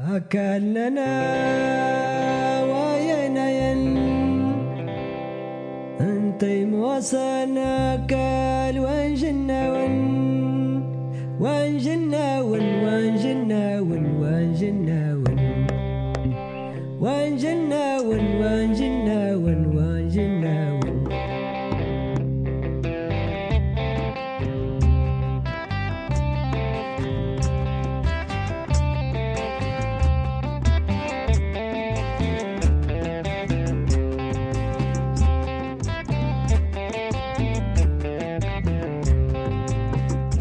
أكلنا وينين انتي موصلنا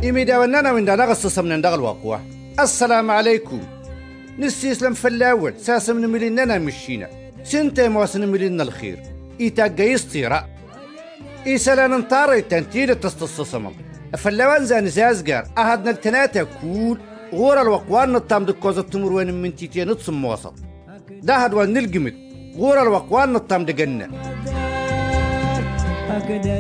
إميدا ونانا من دانا غصصا من داغ الواقوة السلام عليكم. نسيسلم في الأول ساسا من مليننا مشينا. سنتا مواسن ملينا الخير إيتا قيستيرا إيسالا ننطاري تنتيل تستصصمم فاللوان زان زازقار. أهدنا التناتا كول. غور الوقوان نطام دكوزة تمر وين من تيتيا نتصم وسط. ده هدوان نلقمت. غور الوقوان نطام دقنا. أكدا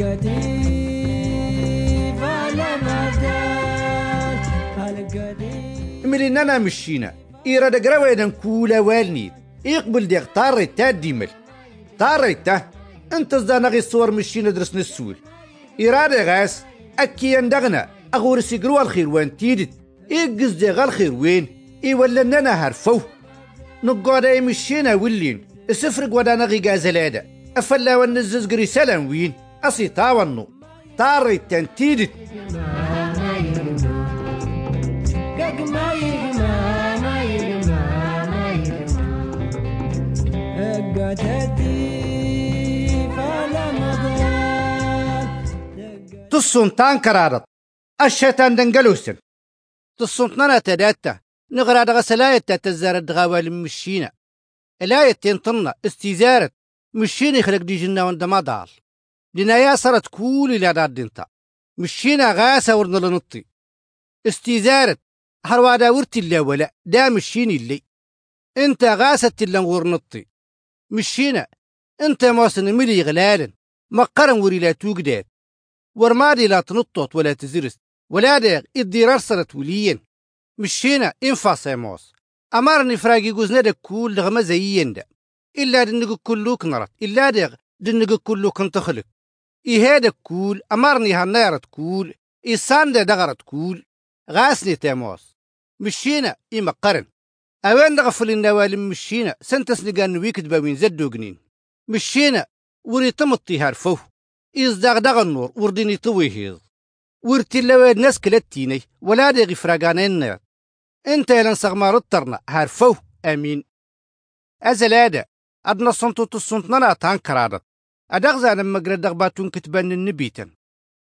الكتيف على مدار الكتيف مليننا مشينا إيرا دقرا ويدن كولا والنيد يقبل ديق طاري تا ديمل. طاري تا أنت زدانا غي الصور مشينا درس نسول. إرادة غاس أكي يندغنا أغور سيقروا الخير وين تيدت. إيقز ديغ الخير وين؟ إي ولا ننا هرفو. نقعد أي مشينا ولين. السفرق ودانا غي غازلادة أفلا ونزز قري سلام وين؟ أصي تاونو طاري تنتيدت تصون تان كرارت الشيطان دنقلوسن. تصون تنانا تداتا نغرا دغا سلاية تتزار الدغاوال مشينا. الاية تنطنا استيزارت مشينا يخلق دي جنة وندما دال دينايا صارت كول إلى دار دينتا. مشينا غاسة ورنا لنطي. استيزارت هروادا ورتي اللي ولا دا مشيني اللي. إنت غاسة اللي نغور نطي. مشينا إنت موسن ملي غلالن. مقرن وري لا توقدات ورمادي لا تنطط ولا تزرس. ولا داغ إدي رسلت وليا مشينا إنفاس يا موس. أمارني فراقي قوزنا دا كول دغما زيين دا. إلا دنقو كلوك نرت. إلا داغ دنقو كلوك انتخلق. إي هادا كول أمارني هنيرت كول إي ساندا دغرت كول غاسني تاموس مشينا إي مقرن أوين دغفل النوالم مشينا؟ سنتس نقان ويكد باوين زدو قنين مشينا وري تمطي هارفوه. إزداغ دغ النور ورديني طويهيز ورتي لواد ناس كلتيني ولا دي غفراغانا النار إنت يلان سغمار الطرنا هارفوه آمين. ازلادا ادنا صنتو تصنتنا تان لما قرد دغباتون كتبان النبيتن.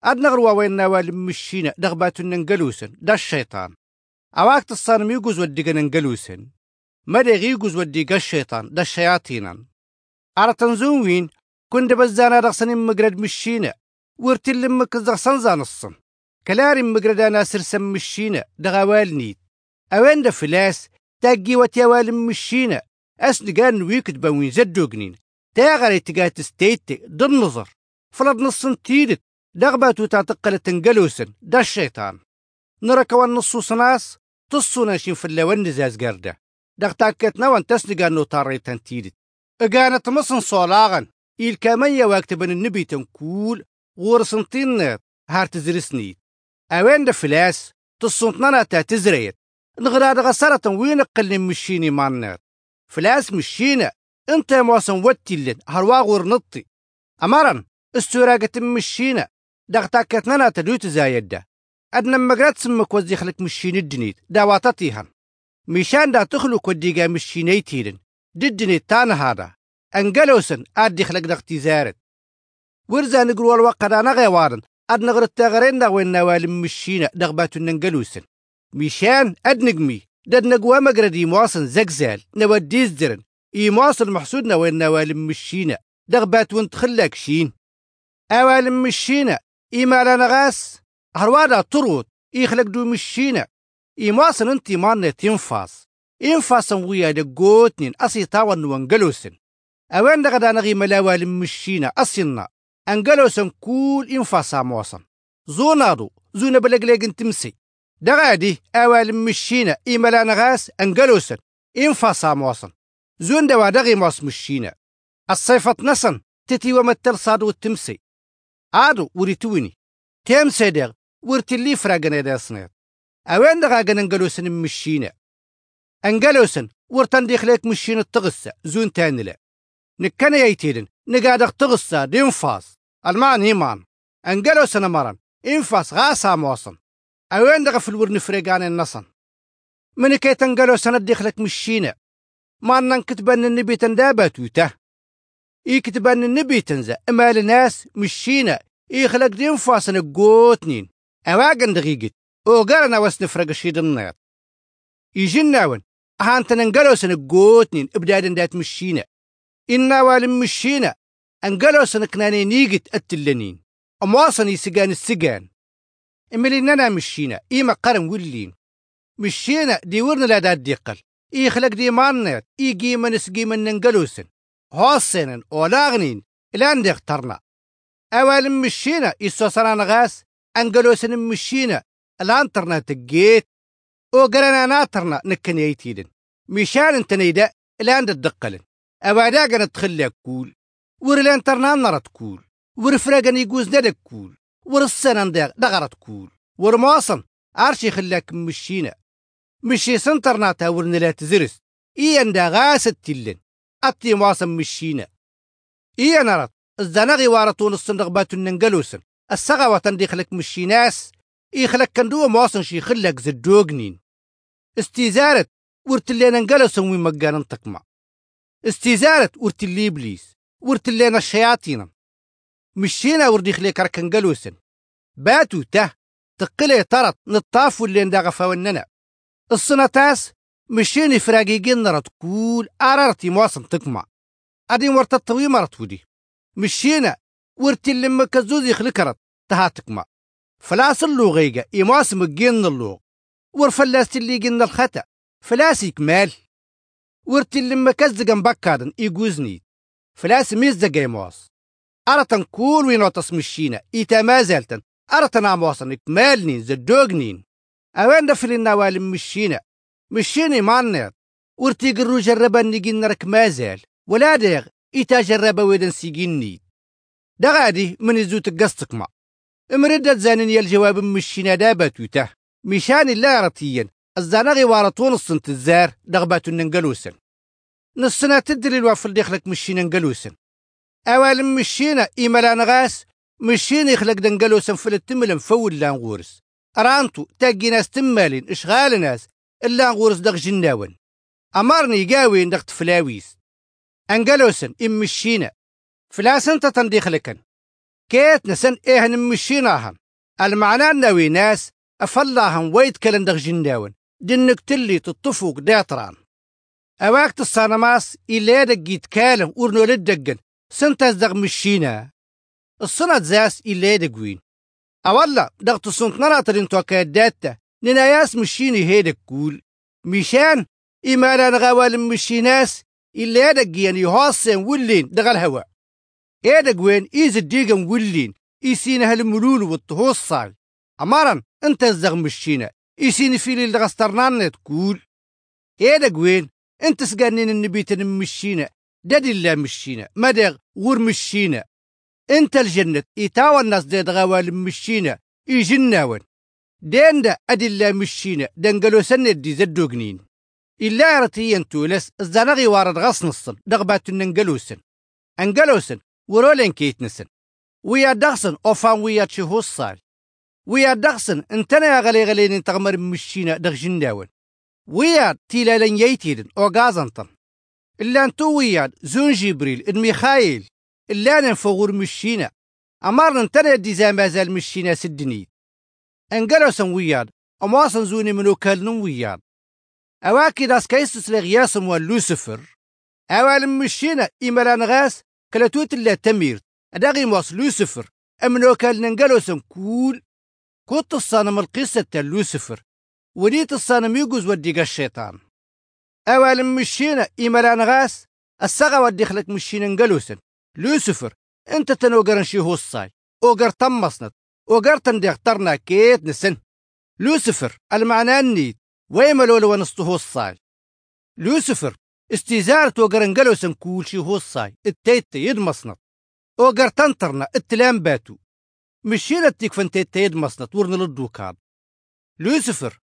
ادنا غروا وين نوال مشينا دغباتون ننقلوسن دا الشيطان. اواك تصانم يقوز وديقا ننقلوسن. مدى يقوز وديقا الشيطان دا الشياطينا أرتنزون وين؟ كنت بزانا رغسن مقرد مشينا ورتل لمك زغسن زان الصن كلاري مقرد أنا سرسم مشينا دغوال نيت. أوين دا فلاس؟ تاقي وتيوال مشينا أسنقان ويكد بوين زدو قنين تاغري تقات ستيتي ضد نظر. فلد نصن تيدت. دغباتو تعتقل تنقلوسن. دا الشيطان. نركوا النصوص ناس تصو ناشين في اللوان نزاز قردة. دغ تاكتنا وان تسنقان نو طاري تنتيدت. اقانت مصن صولاغن. إل كمان يواكتبن النبي تنكول غورسنتين هار تزرسنيت أوين دا فلاس. تصنتنا تا تزريت نغراد غسرة وين قل مشيني مانر. فلاس مشينا انت موسن وتيلن هروا غور نطي أمرن استوراقة مشينا. دغتاكتنا تدوت زايد. أدنا مقرات سمك وزي خلق مشين الدنيت. داواتتيهن ميشان دا تخلق وديقا مشينيتيلن ددني تان هذا أنقلوسن آدي خلق دغتي زارت. ورزا نقروا الوقت أنا غيوارن. اد نغر التغرين دغ وين نوالم مشينا. دغباتو ننقلوسن. ميشان اد نقمي دد نقوى مقردي مواصن زقزال. نودي زدرن إي مواصن محسودنا وين نوالم مشينا؟ دغبات وانت خلاك شين؟ أوالم مشينا إي مالا غاس هروادا طروت إي خلق دو مشينا. إي مواصن انتي مانة تنفاس إنفاسن ويا دقوتنين أسيطاوان وانقلوسن. أوان دغدانا غي ملاوال مشينا أسينا أنقلوسن كول إنفاسا موصن زونادو زونا بلقليقن تمسي دغادي أوال مشينا إيمالانا غاس أنقلوسن. إنفاسا موصن زون دوا دغي موس مشينا الصيفة نسن تتي ومتل صادو التمسي عادو وريتوني تيم سيدغ ورتلي فراغنا داسنيت أوين دغاغن أنقلوسن مشينا أنقلوسن ورتن ديخليك مشينا التغسة زون تانلا نكنا يتيدن نقادق تغسة دينفاس المان هيمان أنقلوسن مرن إنفاس غاسا موصن أوين دغ في الورن فريقان النصن من كي تنقلوسن ديخلك مشينا ما أنن كتبان النبي تندابات وته إي كتبان النبي تنزا إما الناس مشينا. إي خلق دين فاسن قوتنين. أواقن دقيقت وقرنا وسنفرق الشيد النيط. يجناون أهان تننقلو سن قوتنين. إبدادن دات مشينا. إنا والم مشينا. أنقلو سن كناني نيقت التلنين أمواصن يسقان السقان. إمليننا مشينا. إيما قرن ولين. مشينا ديورنا لا دات ديقل. إي خلق دي مانيت إي قيمن سقيمن ننقلوسن. هوسنن أولاغنين إلان دي اخترنا. أول مشينا إسوسران غاس أنقلوسن مشينا الانترنا تقيت. وقرنا ناطرنا نكن يتيدن. مشان انت نيدا الان تدقلن. أبادا قنا تخلي كول. ور الانترنا نرى كول. ور فراقن يقوز ندك كول. ور السنان دغرت كول. ور مواصن عرشي خلاك مشينا. مشي سنترناتا ورن لا تزرس. إيان دا غاس التلن أتي مواصن مشينا. إيان رت الزنغي وارتون الصندق باتو ننقلوسن. السغوة تنديخلك مشيناس إيخلك كندو مواصن شي خلك زدوغنين. استيزارت. ورتلينا ننقلوسن وين مقانا تقمع. استيزارت. ورتلي إبليس. ورتلينا الشياطين مشينا ورديخلي كركنقلوسن باتو ته. تقلي طرت نطاف واللي نداغ فاوننا. السنتاس مشيني فراقيقين نرد كول أرارتي مواصن تقمع. أدي ورت الطوي مرت ودي مشينا ورتي اللي مكزوزي خلكرت تها تقمع. فلاس اللوغيقة إمواس مجين اللوغ. ورفلاس اللي جن الخطأ فلاس كمال ورتي اللي مكزقن بكادن إيقوزني فلاس ميزة إمواس أرتن كول وينوتس مشينا إيتا ما زالتن أرتن عمواصن كمالنين زدوغنين أوين دفل النوال مشينا؟ مشيني ورتي قرو جربا نجين نرك مازال ولا ديغ إيتا جربا ويدن سيجيني دغادي من الزوت قصتك ما. امردت زانن الجواب مشينا دابات وته مشان الله رتيا الزانغي وارطون الصنت الزار دغبات ننقلوسن. نصنا تدري الوافل ديخلك مشينا نقلوسن أوال مشينا إيمالا نغاس. مشينا يخلق دنقلوسن فلتمل مفول لانغورس أرانتو تاقي ناس تمالين إشغال ناس إلا نغورس دغ جناون أمرني قاوي دغ تفلاويس أنقلوسن إم مشينا فلاسن تتنديخ لكن. كيت نسن إيه نمشيناهن المعنى ناوي ناس أفلاهن ويت كلن دغ جناون دنك تلي تطفوك داتران. أواكت الصانماس إلا دقيت كالم ورنو للدقن سنتاز دغ مشينا. الصنة زاس إلا دقوين. أولا دغت الصنت نراترين توكاداتا نناياس مشيني هيدك كول. مشان إما نغاوال مشيناس إلا دقيان يهاصن ولين دغ الهوا. إيدك وين إيز الديقن ولين إيسينا هالملول والطهوصال أمارا أنت الزغ مشينا. إيسيني فيلي الغسترنان تقول إيدك وين أنت سقانين النبي تنمشينا دادي الله مشينا. مدغ غور مشينا. انت الجنة إتاوى الناس دي دغاوال مشينا إيجناون دين دا الله مشينا دنقلو سنة دي زدوغنين. إلا رتيين تولس الزنغي وارد غص نصن دغبات ننقلوسن أنقلوسن ورولين كيتنسن ويا دغسن أوفان ويا تشهوصال ويا دغسن انتنا يا غلي غلين تغمر مشينا دغ جناون ويا تيلالن ييتيدن أو غازنطن إلا انتو ويا زون جبريل إن ميخايل. إلا ننفغور مشينا. أمرنا انتنا دي زي ما زال مشينا سدني. انقلوسن وياد أمواصن زوني منو كالنون وياد. أواكي داس كيسس لغياسم واللوسفر أوال مشينا إيمالان غاس كلاتوت اللي تمير أداغي موس لوسفر. أمنو كالن انقلوسن كول. كنت الصانم القصة لوسفر. وليت الصانم يجوز وديق الشيطان. أوالم مشينا إيمالان غاس السغا ودي خلك مشينا نقلوسن تنوغرن شي هو الصاي اوغر تمصنت اوغر تندي اخترنا كيت نسن. لوسفر المعنى النيت ويملو لو نسطو الصاي لوسفر استيزار توغر نقلوسن كول شي هو الصاي التيت يد مصنت اوغر تنطرنا التلام باتو. مشينا التيك فانتيت يد مصنت ورن للدوكاد لوسفر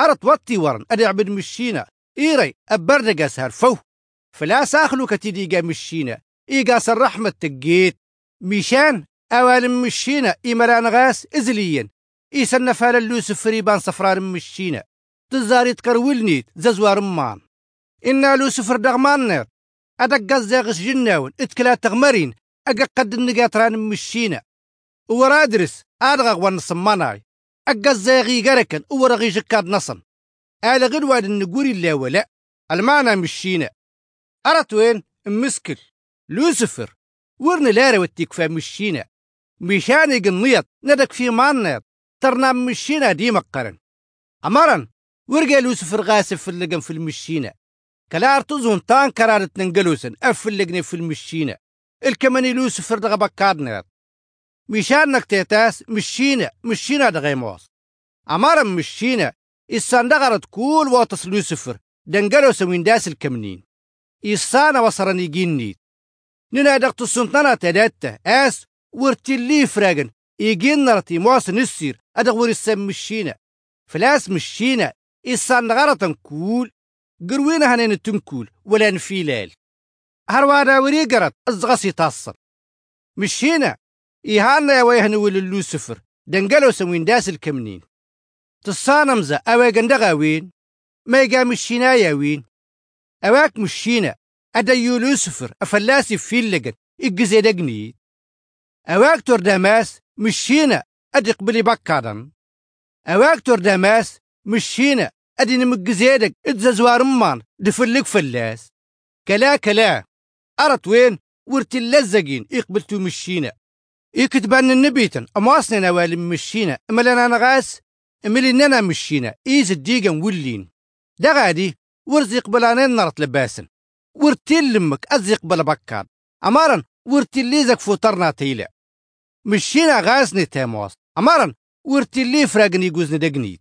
أرت وطي ورن أدي عبد مشينا إيري أبردقاس هرفو فلا ساخلو كتيديقا مشينا إيقاس الرحمة تقيت ميشان أوال مشينا إيمران غاس إزليا إيسان نفال اللوسف ريبان صفران مشينا. تزاري تكرولنيت ززوار مان إنا لوسفر دغمان نير أدق زاغس جناون. إتكلا تغمرين. أقا قد مشينا. ورادرس أدغا غوان صماناي. أقا زاغي غركن ورغي جكاد نصن. آل غدواد النقوري لا ولا. المعنى مشينا. أرت وين؟ مسكل. لوسفر ورن لارا والتكفى مشينا. مشان يقنيط ندك في مانيط ترنا مشينا دي مقرن. أمرن ورقا لوسفر غاسف في اللقن في المشينا. كلا ارتزون تان كرارت ننقلوسن أف اللقني في المشينا. الكماني لوسفر دغا بكادنيط مشان نكتيتاس مشينا مشينا دغيموس أمرن مشينا الصندغرت كول واطس لوسفر دنقلوس وين داس الكمنين. إيسانا وصرني جينيت ننا دقت السنتنا تداتا آس ورتلي فراغن إيجين نرتي موس نسير. أدغور السم مشينا فلاس مشينا إيسان غرطن كول. قروينا هنين تنكول ولا نفيلال هروادا وري قرط. أزغسي تصل مشينا إيهانا يا ويهنو للوسفر دنقلو سوين داس الكمنين. تصانمزة أوا قندغا وين ما يقام يا وين أواك مشينا أديو لوسفر أفلاسي في اللقن إقزي دقني. أواك تور داماس مشينا أدي قبلي بكادن أواك تور داماس مشينا أدي نمقزيدك إتزازوار مان دفلك فلاس. كلا كلا. أرت وين؟ ورتي اللزقين إقبلتو مشينا. إكتبان النبيتن أمواسنا نوالي مشينا. أملنا نغاس أملنا مشينا. إيز الديقن ولين. دا غادي ورزق بلانين نرت لباسن. ورتيل لمك أزيق بلا بكار. أمارن ورتيل زك فوترنا تيلا مشينا غاسني تيموس. أمارن ورتيل فراغني جوزني دقنيت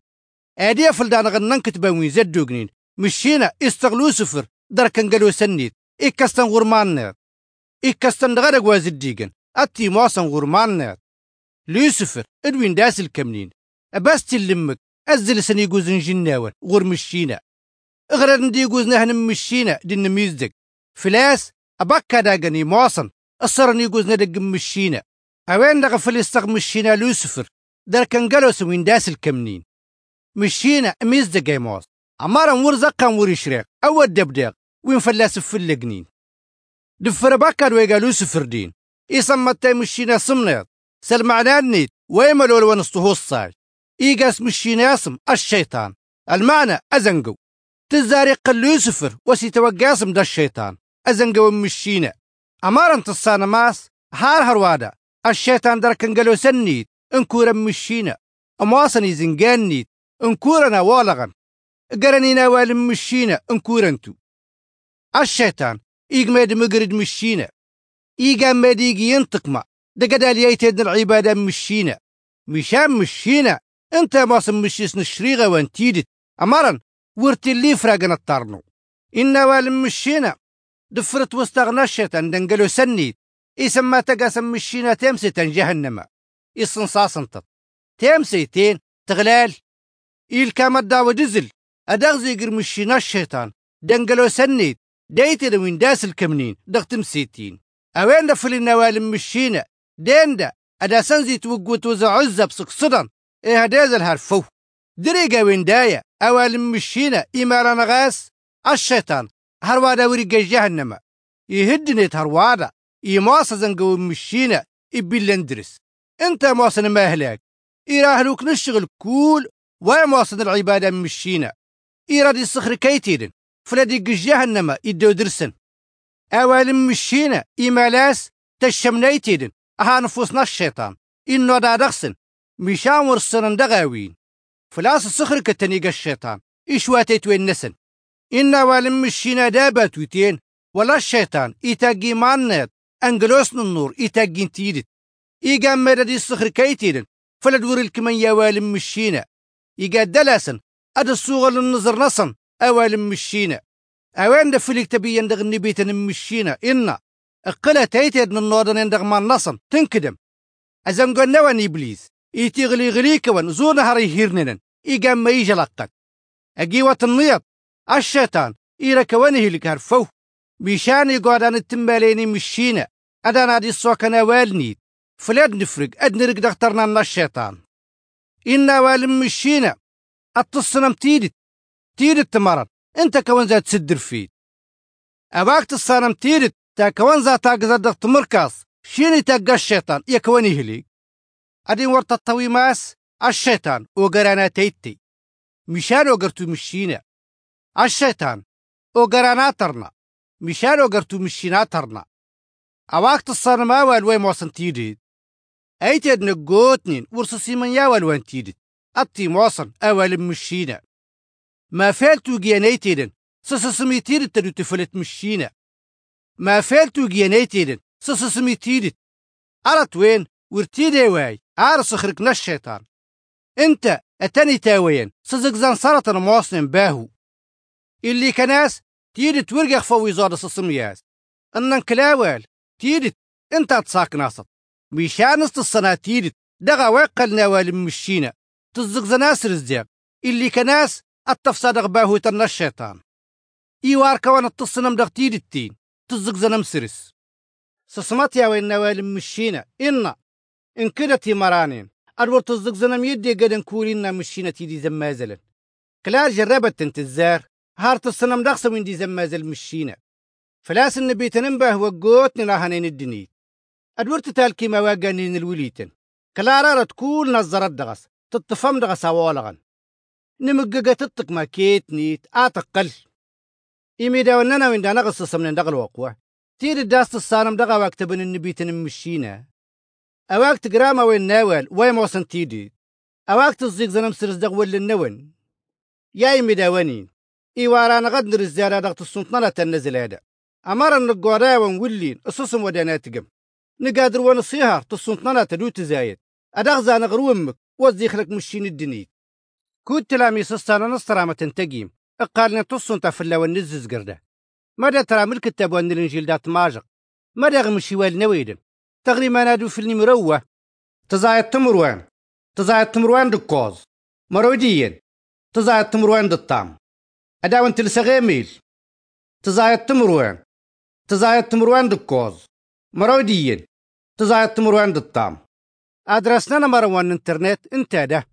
أدي فلدان غنن كتباوين زدوغنين مشينا استغلو سفر. دركن قالو سنيت. إكستن غرمان نير. إكستن دغرق وازد ديغن أتي موسن غرمان نير. لوسفر إدوين داس الكمنين أباستي لمك أزل سني جوزن جناون غور مشينا. غير ندي جوزنا هن مشينا دين ميزدك فلاس أبكا داغني موصن أصرني جوزنا دق مشينا أوين دغ فلسطغ مشينا لوسفر در كان قالوس وين داس الكمنين مشينا ميزدك يا موص أمارا ورزقا وريشريق أو الدبداق وين فلاس في اللقنين دفر بكا دويقا لوسفر دين إيصمتا مشينا سمنيط سلمعنان نيت ويملو لو نسطهو الصاج إيقاس مشينا اسم الشيطان المعنى أزنقو يوسفر وسي توقاسم دا الشيطان. أزنقو مشينا أمارا تصانا ماس هار هروادا. الشيطان دركن قالو سنيت. انكورا مشينا أمواصني زنقان نيت. انكورنا والغن. قرنينا والم مشينا انكورنتو. الشيطان. إيقماد مقرد مشينا إيقام ما ديقي ينطق ما. دقدا ليتدن العبادة مشينا مشان مشينا انت ماصم مشيسن الشريغة وانتيدت. أمرا ورتي اللي فراقن الطرنو. إنا والم مشينا. دفرت واستغنى الشيطان دنقلو سنيت إسما تقاسم مشينا تمسي جهنم. إصنصاص انتط تمسيتين تغلال. إيل كامت داو دزل. أدغزي قر مشينا الشيطان. دنقلو سنيت دايتي لوين داس الكمنين دغتم سيتين أوين دفل النوالم مشينا؟ دين دا. أدا سنزي توقوت وزا عزة بسقصدا إيه هداز الهرفو دريقا وين دايا أوالم مشينا إمارا نغاس الشيطان هروادا ورقا جهنم. يهدني هروادا إيماسا زنقو مشينا إبيلندرس أنت موصن ماهلاك إيراهلوك نشغل كول وموصن العبادة مشينا؟ إيرادي الصخر كيتيدن فلادي جهنم يدو درسن. أوالم مشينا إيمالاس تشمنيتيدن أها نفوسنا الشيطان. إنو دا دغسن. مشان ورسن دغاوين فلاس الصخر كتنيق الشيطان إشواتي توين نسن؟ إنا والم مشينا دابا تويتين ولا الشيطان. إتاقي مانات أنجلوس النور إتاقي تيدت. إيقام مدد الصخر كيتيدن. فلا دور الكمن يا والم مشينا إيقا دلاسن. أد الصوغة للنظر نصن. أوالم مشينا أوين دفلك تبي يندغ النبيتن مشينا إنا. أقلا تيتيد من نوردن يندغ ما نصن. تنكدم. أزم قلنا وان إبليس إيتيغلي غليك وان زون هري هيرنن إيقام ما يجي لقت أقيوة النيط الشيطان إيرك وانه لك هرفو ميشان يقعد عن التماليني مشينا أدانا دي الصوكنا والنيد فلاد نفرق. أد نرق دخترنا الشيطان. إنا والم مشينا التصنم تيدت تيدت تمرض. إنت كون زاد تسدر فيه أباك تصنم تيدت تا كون زاد دغت مركز. شيني تاقى الشيطان. يكون يهلي أدين ورطة الطوي ماس. الشيطان وقرانا تيتي. مشان وقرتو مشينا. الشيطان وقرانا ترنا. مشان وقرتو مشينا ترنا. أواك تصنم أول وين موصن تيدت أيتد نقوتنين ورصصي من وان تيدت أطي موصن أول مشينا. ما جيانيتيدن سسسمي تيدت تدو تفلت مشينا. ما جيانيتيدن سسسمي تيدت أرت وين؟ ورتيدي واي. عارس خرقنا الشيطان. انت أتاني تاوين سزقزان سرطن مواصن باهو. اللي كناس تيدت ورقخ فوي زاد سسمياس أنن كلاوال تيدت انت تصاك ناصت ميشانست الصنا تيدت دغا وقلنا والم مشينا. تزق ناس رزيق. اللي كناس التفصادق باهو ترنا الشيطان. إيوار كوان التصنم دغ تيدتين تزق زنم سرس. سسمات يا وين نوالم مشينا. إنا. إن كدتي مرانين. أدور تزق زنم يدي قدن كورينا مشينا تيدي زمازلا كلار جربت انت الزار هارت الصنم دغ سوين دي زمازل مشينا فلاس النبي تنبه وقوتني لاهنين الدنيت. أدور تتالكي ما واقانين الوليتن كلارارة كول نظرت دغس تطفم دغس أوالغن. نمققة تطق ما كيت نيت آتقل إيمي دا وننا وين دا نغس سمن دغل وقوة. تير الداست الصانم دغا واكتبن النبي تنمشينا أواك تقراما وين ناوال وين موسن تيدي. أواك تزيق زنم سرز دغ ول النون يا إيمي دا ونين إيوارانا غد نرزيانا دغت السنطنة تنزل هذا. أمر النقورا ونولين أسسم ودانا تقم. نقادر ونصيهر تصنطنا تدو تزايد أدغزا نغرو أمك وزيخ لك مشين الدنيت كود تلامي سستانا نصرامة تنتقيم اقالنا تصنطا فلا ونزز قرده. مدى ترى ملك التاب الانجيل دات ماجق؟ مدى غمشي والنويدن؟ تغري ما نادو في المروة تزايد تمروان تزايد تمروان دكوز. مروديين تزايد تمروان دالطام أداون تلسغيميل تزايد تمروان تزايد تمروان دكوز. مروديين تزايد تمروان دالطام أدرسنا نمر وان انترنت انت ده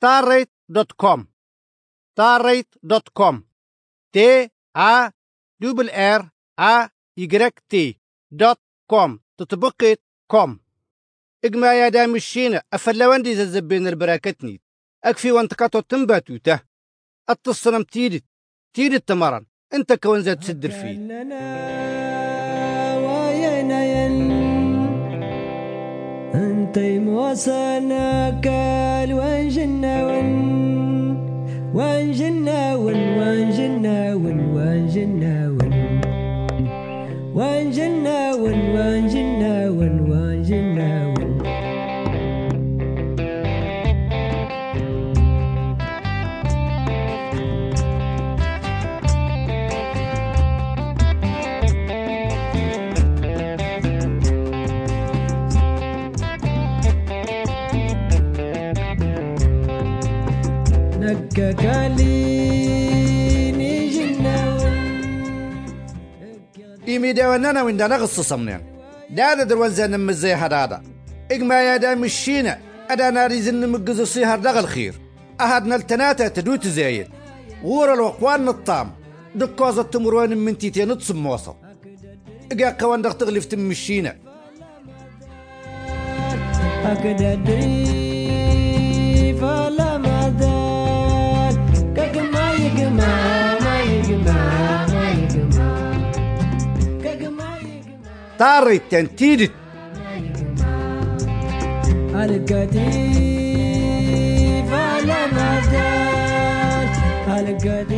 تاريت دوت كوم. تاريت دوت كوم. تي آ دبل آر آ يجرك تي دوت كوم. تطبقت كوم. اجمع يا دام الشينا افلواندي ززبين البراكتني. أكفي وانت قطو تنباتو ته التصنم تيدت تيدت تمرن. أنت كون زاد تسدر فيه أنت موصنا كال وان جنا ون وان جنا ون وان جنا ون وان جنا ون وان جنا نكا كاليني جنا ون إيمي دا ونانا وين نغص صمنين دا دروان زان مزي هدادا. إجما يا دا مشينا. أدا ناري زن مقزو سيهر دغ الخير. أهدنا التناتة تدوت زايد غور الوقوان الطام دكوزة تمروان من تيتين تصم وصل. إجا قوان دغ تغلف تمشينا أكد يجمع طاري تنتيدت الكتيف على مدار الكتيف